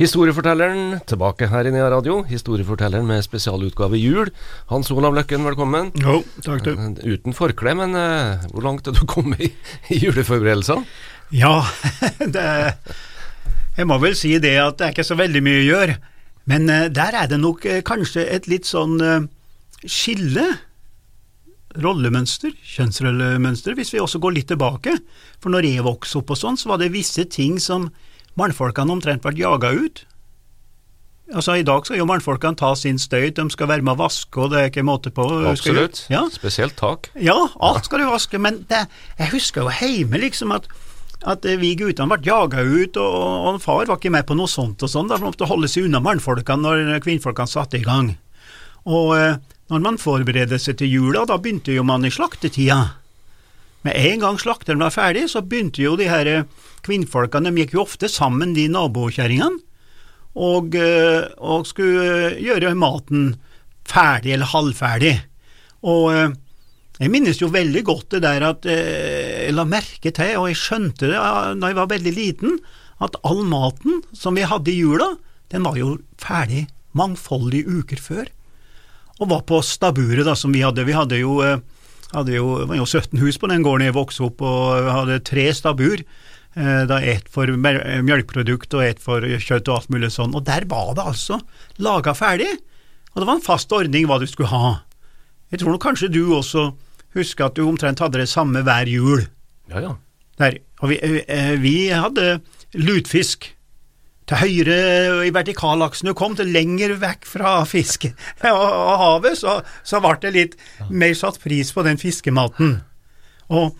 Historiefortelleren tilbake her i Nea Radio. Historiefortelleren med spesialutgave jul. Hans Olav Løkken, velkommen. Jo, takk du. Eh, Uten forkle, men uh, hvor langt er du kommet i, i juleforberedelsene? Ja, det, jeg må vel si det at det er ikke så veldig mye å gjøre, men uh, der er det nok uh, kanskje et litt sånn skille, rollemønster, kjønnsrollemønster, hvis vi også går litt tilbake. For når jeg vokste opp og sånn, så var det visse ting som mannfolkene omtrent ble jaga ut. Altså I dag skal jo mannfolkene ta sin støyt, de skal være med å vaske, og det er ikke måte på. Absolutt. Ja, Spesielt tak. Ja, alt skal du vaske, men det, jeg husker jo hjemme liksom at, at vi guttene ble jaga ut, og, og far var ikke med på noe sånt og sånn, da måtte holde seg unna mannfolkene når kvinnfolkene satte i gang. Og eh, når man forbereder seg til jula, da begynte jo man i slaktetida. Med en gang slakteren var ferdig, så begynte jo de her eh, kvinnfolkene, de gikk jo ofte sammen, de nabokjerringene, og, eh, og skulle eh, gjøre maten ferdig eller halvferdig. Og jeg minnes jo veldig godt det der at jeg la merke til, og jeg skjønte det da jeg var veldig liten, at all maten som vi hadde i jula, den var jo ferdig mangfoldige uker før. Og var på staburet da, som vi hadde. Vi hadde jo, hadde jo, det var jo 17 hus på den gården jeg vokste opp, og hadde tre stabur. Eh, Da ett for mel- melkeprodukt og ett for kjøtt og alt mulig sånn. Og der var det altså laga ferdig, og det var en fast ordning hva du skulle ha. Jeg tror nok kanskje du også husker at du omtrent hadde det samme hver jul. Ja, ja. Der. Og vi, eh, vi hadde lutfisk. Til høyre i vertikalaksen du kom, til lenger vekk fra fiske og, og havet, så, så ble det litt mer satt pris på den fiskematen. Og,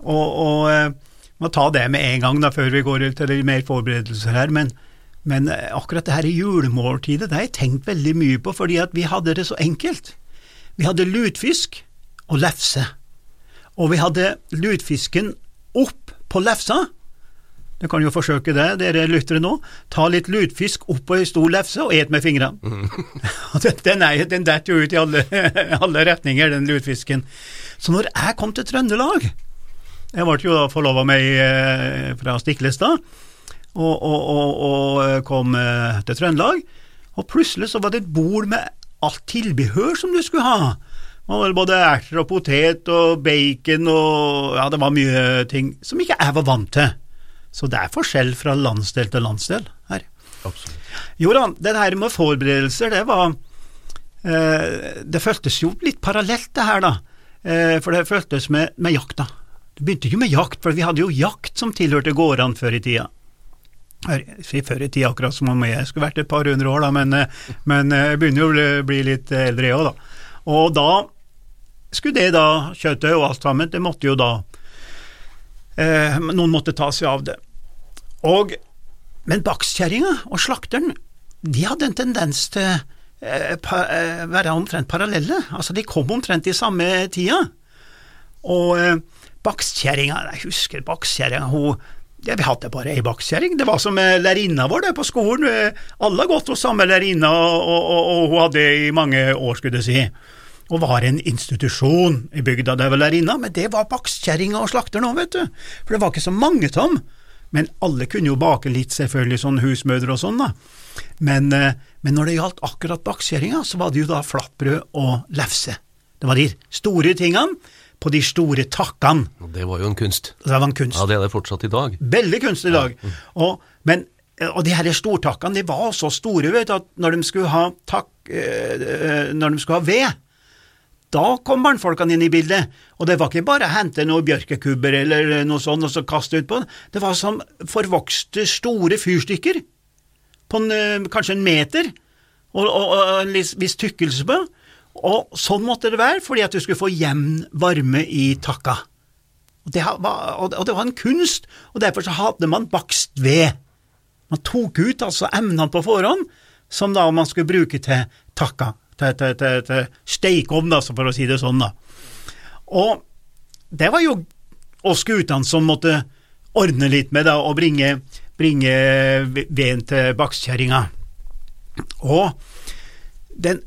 og, og eh, må ta det med en gang da, før vi går til mer forberedelser her, men, men eh, akkurat det her julemåltidet det har jeg tenkt veldig mye på, fordi at vi hadde det så enkelt. Vi hadde lutfisk og lefse, og vi hadde lutfisken opp på lefsa. Du kan jo forsøke det, dere lyttere nå. Ta litt lutfisk oppå på ei stor lefse og et med fingrene. Mm. den, den, er- den detter jo ut i alle, alle retninger, den lutfisken. Så når jeg kom til Trøndelag Jeg ble jo da forlova meg ei fra Stiklestad, og, og, og, og kom eh, til Trøndelag. Og plutselig så var det et bord med alt tilbehør som du skulle ha. Både erter og potet og bacon og Ja, det var mye ting som ikke jeg var vant til. Så det er forskjell fra landsdel til landsdel her. Absolutt. Jo da, det her med forberedelser, det var eh, Det føltes jo litt parallelt, det her, da. Eh, for det føltes med, med jakta. Det begynte ikke med jakt, for vi hadde jo jakt som tilhørte gårdene før i tida. Si Før i tida, akkurat som om jeg skulle vært et par hundre år, da, men, eh, men eh, jeg begynner jo å bli- bli litt eldre, jeg òg, da. Og da skulle det da, kjøttet og alt sammen, det måtte jo da eh, Noen måtte ta seg av det. Og, men bakstkjerringa og slakteren, de hadde en tendens til eh, pa, eh, være omtrent parallelle. Altså, de kom omtrent i samme tida. Og eh, bakstkjerringa jeg husker bakstkjerringa. ja, Vi hadde bare ei bakskjæring. Det var som lærerinna vår det på skolen. Eh, Alle har gått hos samme lærerinne, og, og, og, hun hadde i mange år, skulle jeg si. Og var en institusjon i bygda, der vel var inne, men det var bakstkjerringa og slakteren òg, vet du. For det var ikke så mange av dem. Men alle kunne jo bake litt, selvfølgelig, sånn husmødre og sånn, da. Men, eh, men når det gjaldt akkurat bakstkjerringa, så var det jo da flatbrød og lefse. Det var de store tingene på de store takkene. Det var jo en kunst. Det var en kunst. Ja, det er det fortsatt i dag. Veldig kunst i dag. Og, men, og de her stortakkene de var så store vet du, at når de skulle ha takk, eh, eh, når de skulle ha ved, da kom mannfolkene inn i bildet. Og det var ikke bare å hente noen bjørkekubber eller noe sånt og så kaste utpå. Det var som forvokste store fyrstykker på en, eh, kanskje en meter, og, og, og en viss tykkelse på. Og sånn måtte det være, fordi at du skulle få jevn varme i takka. Og det, var, og det var en kunst, og derfor så hadde man bakst ved. Man tok ut altså emnene på forhånd, som da man skulle bruke til takka, til, til, til, til stekeovn, for å si det sånn. da. Og det var jo oss guttene som måtte ordne litt med da, og bringe, bringe veden til bakstkjerringa. Og den,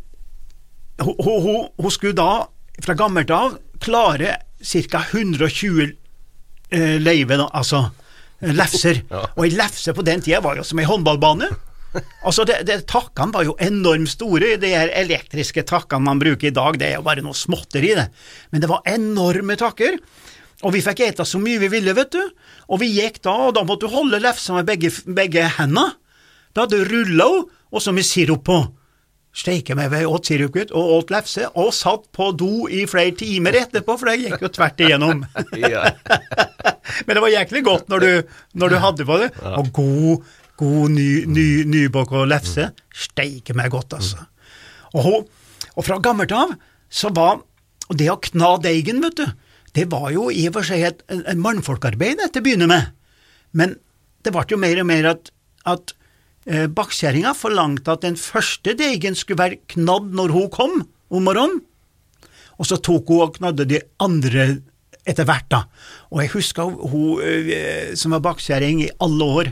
hun, hun, hun skulle da, fra gammelt av, klare ca. 120 eh, leive, altså lefser. Ja. Og ei lefse på den tida var jo som ei håndballbane. Altså, det, det, Takkene var jo enormt store. De her elektriske takkene man bruker i dag, det er jo bare noe småtteri, det. Men det var enorme takker. Og vi fikk ete så mye vi ville, vet du. Og vi gikk da, og da måtte du holde lefsa med begge, begge hendene. Da hadde du rulla henne, og så med sirup på. Steike meg vi åt sirup, gutt, og åt lefse, og satt på do i flere timer etterpå, for det gikk jo tvert igjennom. Men det var jæklig godt når du, når du hadde på det. Og god, god ny, ny, nybakk og lefse. Steike meg godt, altså. Og, og fra gammelt av så var det å kna deigen, vet du, det var jo i og for seg et, en mannfolkarbeid til å begynne med. Men det ble jo mer og mer at, at eh, bakkjerringa forlangte at den første deigen skulle være knadd når hun kom om morgenen. Og så tok hun og knadde de andre etter hvert, da. Og jeg husker hun, hun eh, som var bakkjerring i alle år,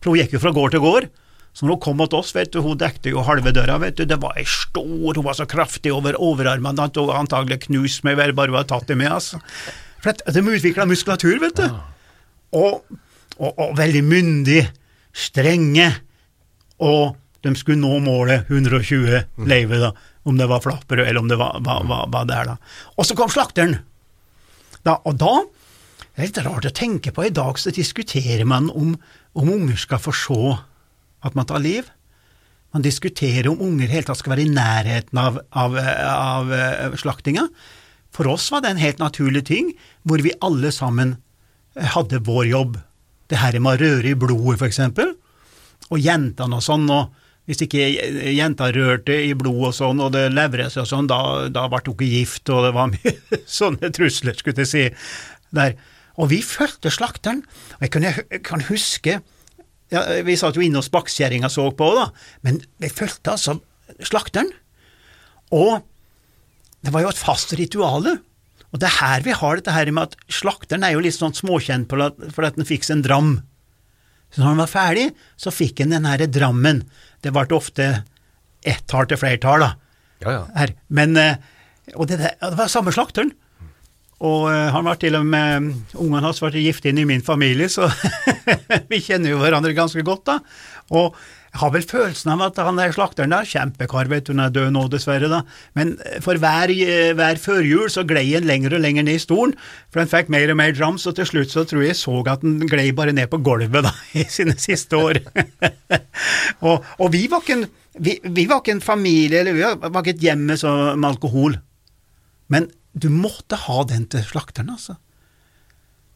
for hun gikk jo fra gård til gård. Så når hun kom til oss, vet du, hun dekte jo halve døra, vet du, det var ei stor, hun var så kraftig over overarmene at hun antagelig knuste meg bare hun hadde tatt det med, altså. For de utvikla muskulatur, vet du. Og, og, og veldig myndig, strenge, og de skulle nå målet 120 leive, da, om det var flapperød eller om det var, var, var, var der, da. Og så kom slakteren. Da, og da det er litt rart å tenke på. I dag så diskuterer man om, om unger skal få se at man tar liv. Man diskuterer om unger helt tatt skal være i nærheten av, av, av, eh, slaktinga. For oss var det en helt naturlig ting, hvor vi alle sammen eh, hadde vår jobb. Det her med å røre i blodet, for eksempel. Og jentene og sånn, og hvis ikke jenta rørte i blod og sånn, og det levret seg og sånn, da, da ble hun ikke gift, og det var mye sånne trusler, skulle jeg si. Der. Og vi fulgte slakteren. Og jeg kan, jeg kan huske ja, Vi satt jo inne hos bakkjerringa så på, da, men vi fulgte altså slakteren. Og det var jo et fast rituale. Og det er her vi har dette her med at slakteren er jo litt sånn småkjent for at den fikk seg en dram. Så når han var ferdig, så fikk han den her drammen. Det ble ofte ett-tall til flertall, da. Ja, ja. Her. Men, eh, og det, der- det var samme slakteren. Og eh, han var til og med Ungene hans var gift inn i min familie, så vi kjenner jo hverandre ganske godt, da. Og jeg har vel følelsen av at han der slakteren der, kjempekar, vet du, hun er død nå dessverre, da, men eh, for hver, eh, hver førjul så glei han lenger og lenger ned i stolen, for han fikk mer og mer drams, og til slutt så tror jeg jeg så at han glei bare ned på gulvet da, i sine siste år. og, og vi var ikke en, vi, vi var ikke en familie, eller vi var ikke et hjemme med alkohol. Men du måtte ha den til slakteren, altså.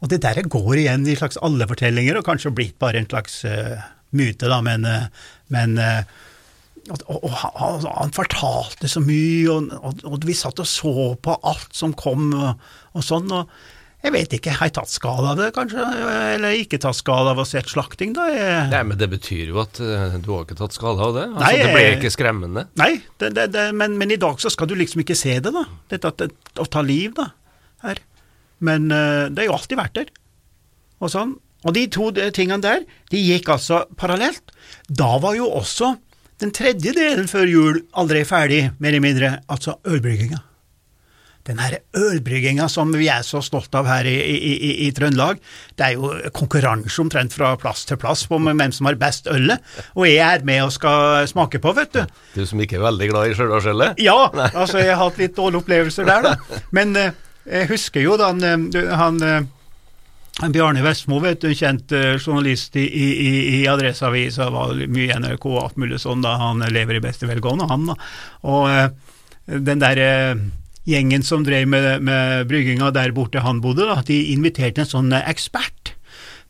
Og det der går igjen i slags alle fortellinger, og kanskje blitt bare en slags uh, myte, da, men, uh, men uh, og, og, og han, han fortalte så mye, og, vi satt og så på alt som kom, og sånn, og jeg vet ikke, har jeg tatt skade av det, kanskje, eller ikke tatt skade av å se et slakting, da? Jeg, Nei, men det betyr jo at eh, du har ikke tatt skade av det. Altså, Nei, det ble ikke skremmende. Nei, det, det, det, men, men i dag så skal du liksom ikke se det, da. Dette å ta liv, da. Her. Men uh, det har jo alltid vært der. Og sånn. Og de to eh, tingene der, de gikk altså parallelt. Da var jo også den tredje delen før jul aldri ferdig, mer eller mindre, altså ølbrygginga. Den her ølbrygginga som vi er så stolt av her i, i, i, i Trøndelag, det er jo konkurranse omtrent fra plass til plass på hvem som har best ølet, og jeg er med og skal smake på, vet du. Du som ikke er veldig glad i Stjørdalsølet? Ja, altså jeg har hatt litt dårlige opplevelser der, da. Men eh, jeg husker jo da han, eh, han, eh, han Bjarne Vestmo, vet du, en kjent journalist i, i, i, i Adresseavisa, var mye NRK og alt mulig sånn, da han lever i beste velgående, han da. Og eh, den der eh, gjengen som drev med, med brygginga der borte han bodde, da, de inviterte en sånn ekspert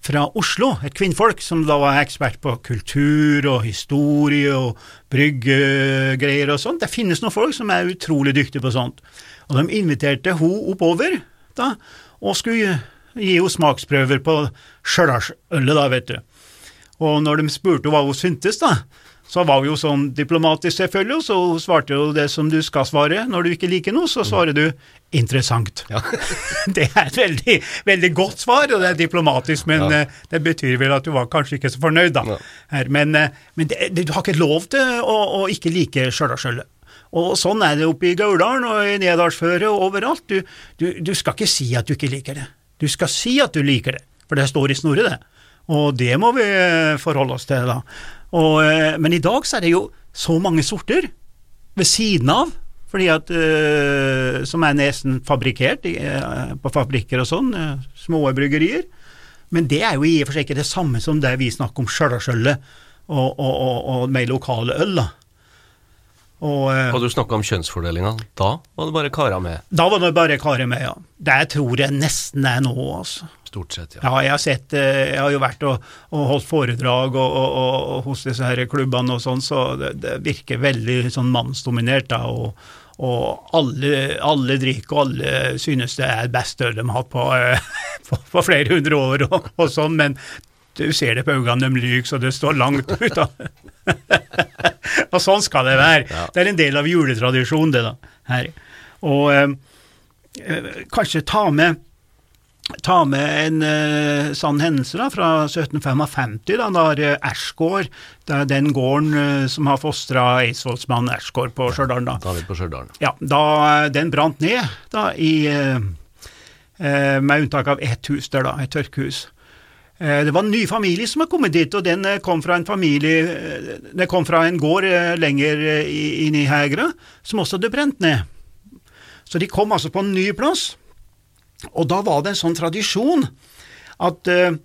fra Oslo, et kvinnfolk som da var ekspert på kultur og historie og bryggegreier og sånt. Det finnes noen folk som er utrolig dyktige på sånt. Og de inviterte hun oppover da, og skulle gi henne smaksprøver på Stjørdalsølet, da, vet du. Og når de spurte hva hun syntes, da, Så var vi jo sånn diplomatisk, selvfølgelig, og så svarte jo det som du skal svare. Når du ikke liker noe, så svarer du 'interessant'. Ja. det er et veldig, veldig godt svar, og det er diplomatisk, men Ja. eh, det betyr vel at du var kanskje ikke så fornøyd, da. Ja. Her, men eh, men det, det, du har ikke lov til å, å ikke like Stjørdalsskjøllet. Og sånn er det oppe i Gauldalen og i Nedalsføret og overalt. Du, du, du skal ikke si at du ikke liker det. Du skal si at du liker det, for det står i snorre, det. Og det må vi eh, forholde oss til, da. Og, eh, men i dag så er det jo så mange sorter ved siden av, fordi at, eh, som er nesten fabrikkert eh, på fabrikker og sånn, små bryggerier. Men det er jo i og for seg ikke det samme som det vi snakker om Stjørdalsølet og, og, og, og mer lokale øl. da. Og, eh, Og du snakka om kjønnsfordelinga. Da var det bare karer med, da var det bare karer med, ja. Det tror jeg nesten er nå, altså. stort sett. ja. Ja, jeg har sett eh, Jeg har jo vært og, og holdt foredrag og, og, og, og hos disse her klubbene og sånn, så det, det virker veldig sånn mannsdominert, da. Og, og alle, alle drikker, og alle synes det er best øl de har hatt på, eh, på, på flere hundre år og, og sånn, men du ser det på øynene, de lyver så det står langt ut. da. og sånn skal det være. Ja. Det er en del av juletradisjonen, det da, her. Og eh, eh, kanskje ta med ta med en eh, sann hendelse da, fra 1755, da, da eh, Ersgård, det er den gården eh, som har fostra eidsvollsmannen Ersgård på Stjørdal. da. David på Stjørdal. Ja, da den brant ned, da, i, eh, eh, med unntak av ett hus der, da, et tørkhus. Eh, Det var en ny familie som har kommet dit, og den eh, kom fra en familie Den kom fra en gård eh, lenger eh, inn i Hegra, som også hadde brent ned. Så de kom altså på en ny plass, og da var det en sånn tradisjon at eh,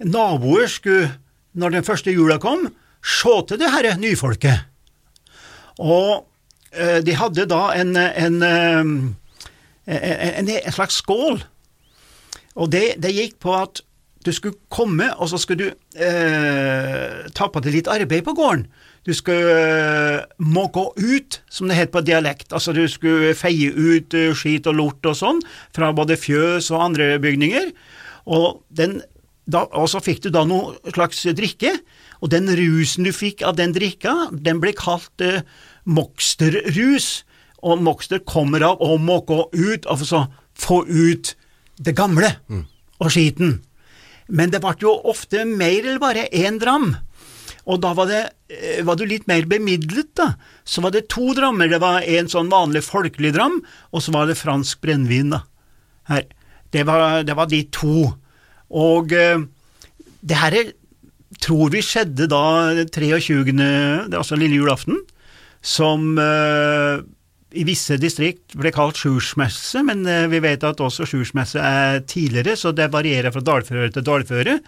naboer skulle, når den første jula kom, se til det herre nyfolket. Og eh, de hadde da en, en, eh, en, en slags skål, og det, det gikk på at du skulle komme, og så skulle du eh, ta på deg litt arbeid på gården. Du skulle eh, gå ut, som det het på dialekt. Altså du skulle feie ut eh, skit og lort og sånn, fra både fjøs og andre bygninger. Og, den, da, og så fikk du da noe slags drikke, og den rusen du fikk av den drikka, den ble kalt eh, moksterrus. Og mokster kommer av å måke ut, altså få ut det gamle og skiten. Men det ble jo ofte mer eller bare én dram. Og da var, det, eh, var du litt mer bemidlet, da. Så var det to drammer. Det var en sånn vanlig folkelig dram, og så var det fransk brennevin, da. Her. Det var, det var de to. Og eh, det her er, tror vi skjedde da 23., det er altså lille julaften, som eh, i visse distrikt ble kalt sjursmesse, men eh, vi vet at også sjursmesse er tidligere, så det varierer fra dalføre til dalføre.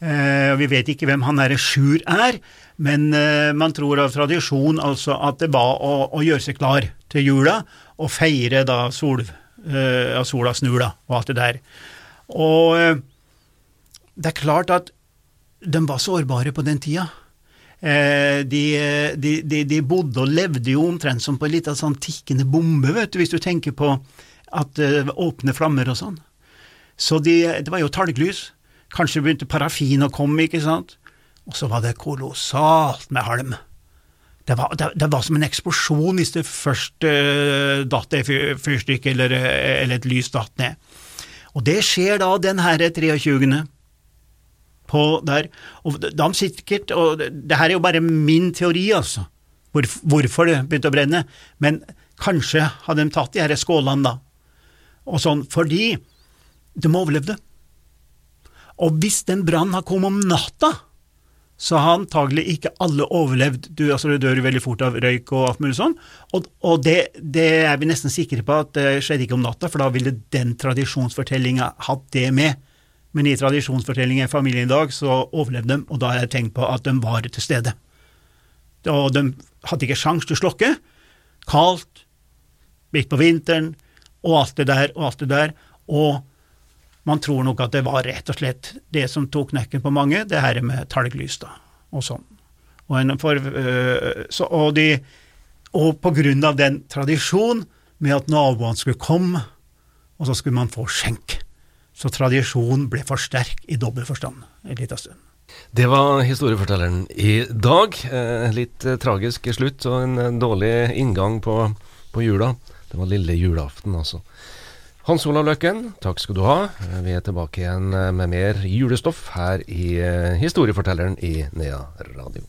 Eh, vi vet ikke hvem han derre Sjur er, men eh, man tror av tradisjon altså at det var å, å gjøre seg klar til jula og feire da sol, uh, sola snur da, og alt det der. Og det er klart at de var sårbare på den tida. Eh, de, de, de, de bodde og levde jo omtrent som på en liten sånn tikkende bombe, vet du, hvis du tenker på at åpne flammer og sånn. Så de, det var jo talglys. Kanskje begynte parafin å komme, ikke sant. Og så var det kolossalt med halm. Det var, det, det var som en eksplosjon hvis det først uh, datt et fyr- fyrstykke eller, eh, eller et lys datt ned. Og det skjer da den herre 23 på der. Og de sikkert, og det her er jo bare min teori, altså, hvor, hvorfor det begynte å brenne, men kanskje hadde de tatt de her skålene da, og sånn, fordi de overlevde. Og hvis den brannen har kommet om natta, så har antagelig ikke alle overlevd. Du, altså, du dør veldig fort av røyk og alt mulig sånn, og, og det, det er vi nesten sikre på at det skjedde ikke om natta, for da ville den tradisjonsfortellinga hatt det med. Men i tradisjonsfortellingen i familien i dag så overlevde de, og da har jeg tenkt på at de var til stede. Og de hadde ikke sjans til å slokke. Kaldt, midt på vinteren, og alt det der, og alt det der. Og man tror nok at det var rett og slett det som tok knekken på mange, det her med talglys, da, og sånn. Og, for, øh, så, og, de, og på grunn av den tradisjonen med at naboene skulle komme, og så skulle man få skjenk. Så tradisjonen ble for sterk i dobbel forstand en liten stund. Det var historiefortelleren i dag. Eh, litt eh, tragisk slutt og en eh, dårlig inngang på, på jula. Det var lille julaften, altså. Hans Olav Løkken, takk skal du ha. Vi er tilbake igjen med mer julestoff her i Historiefortelleren i Nea Radio.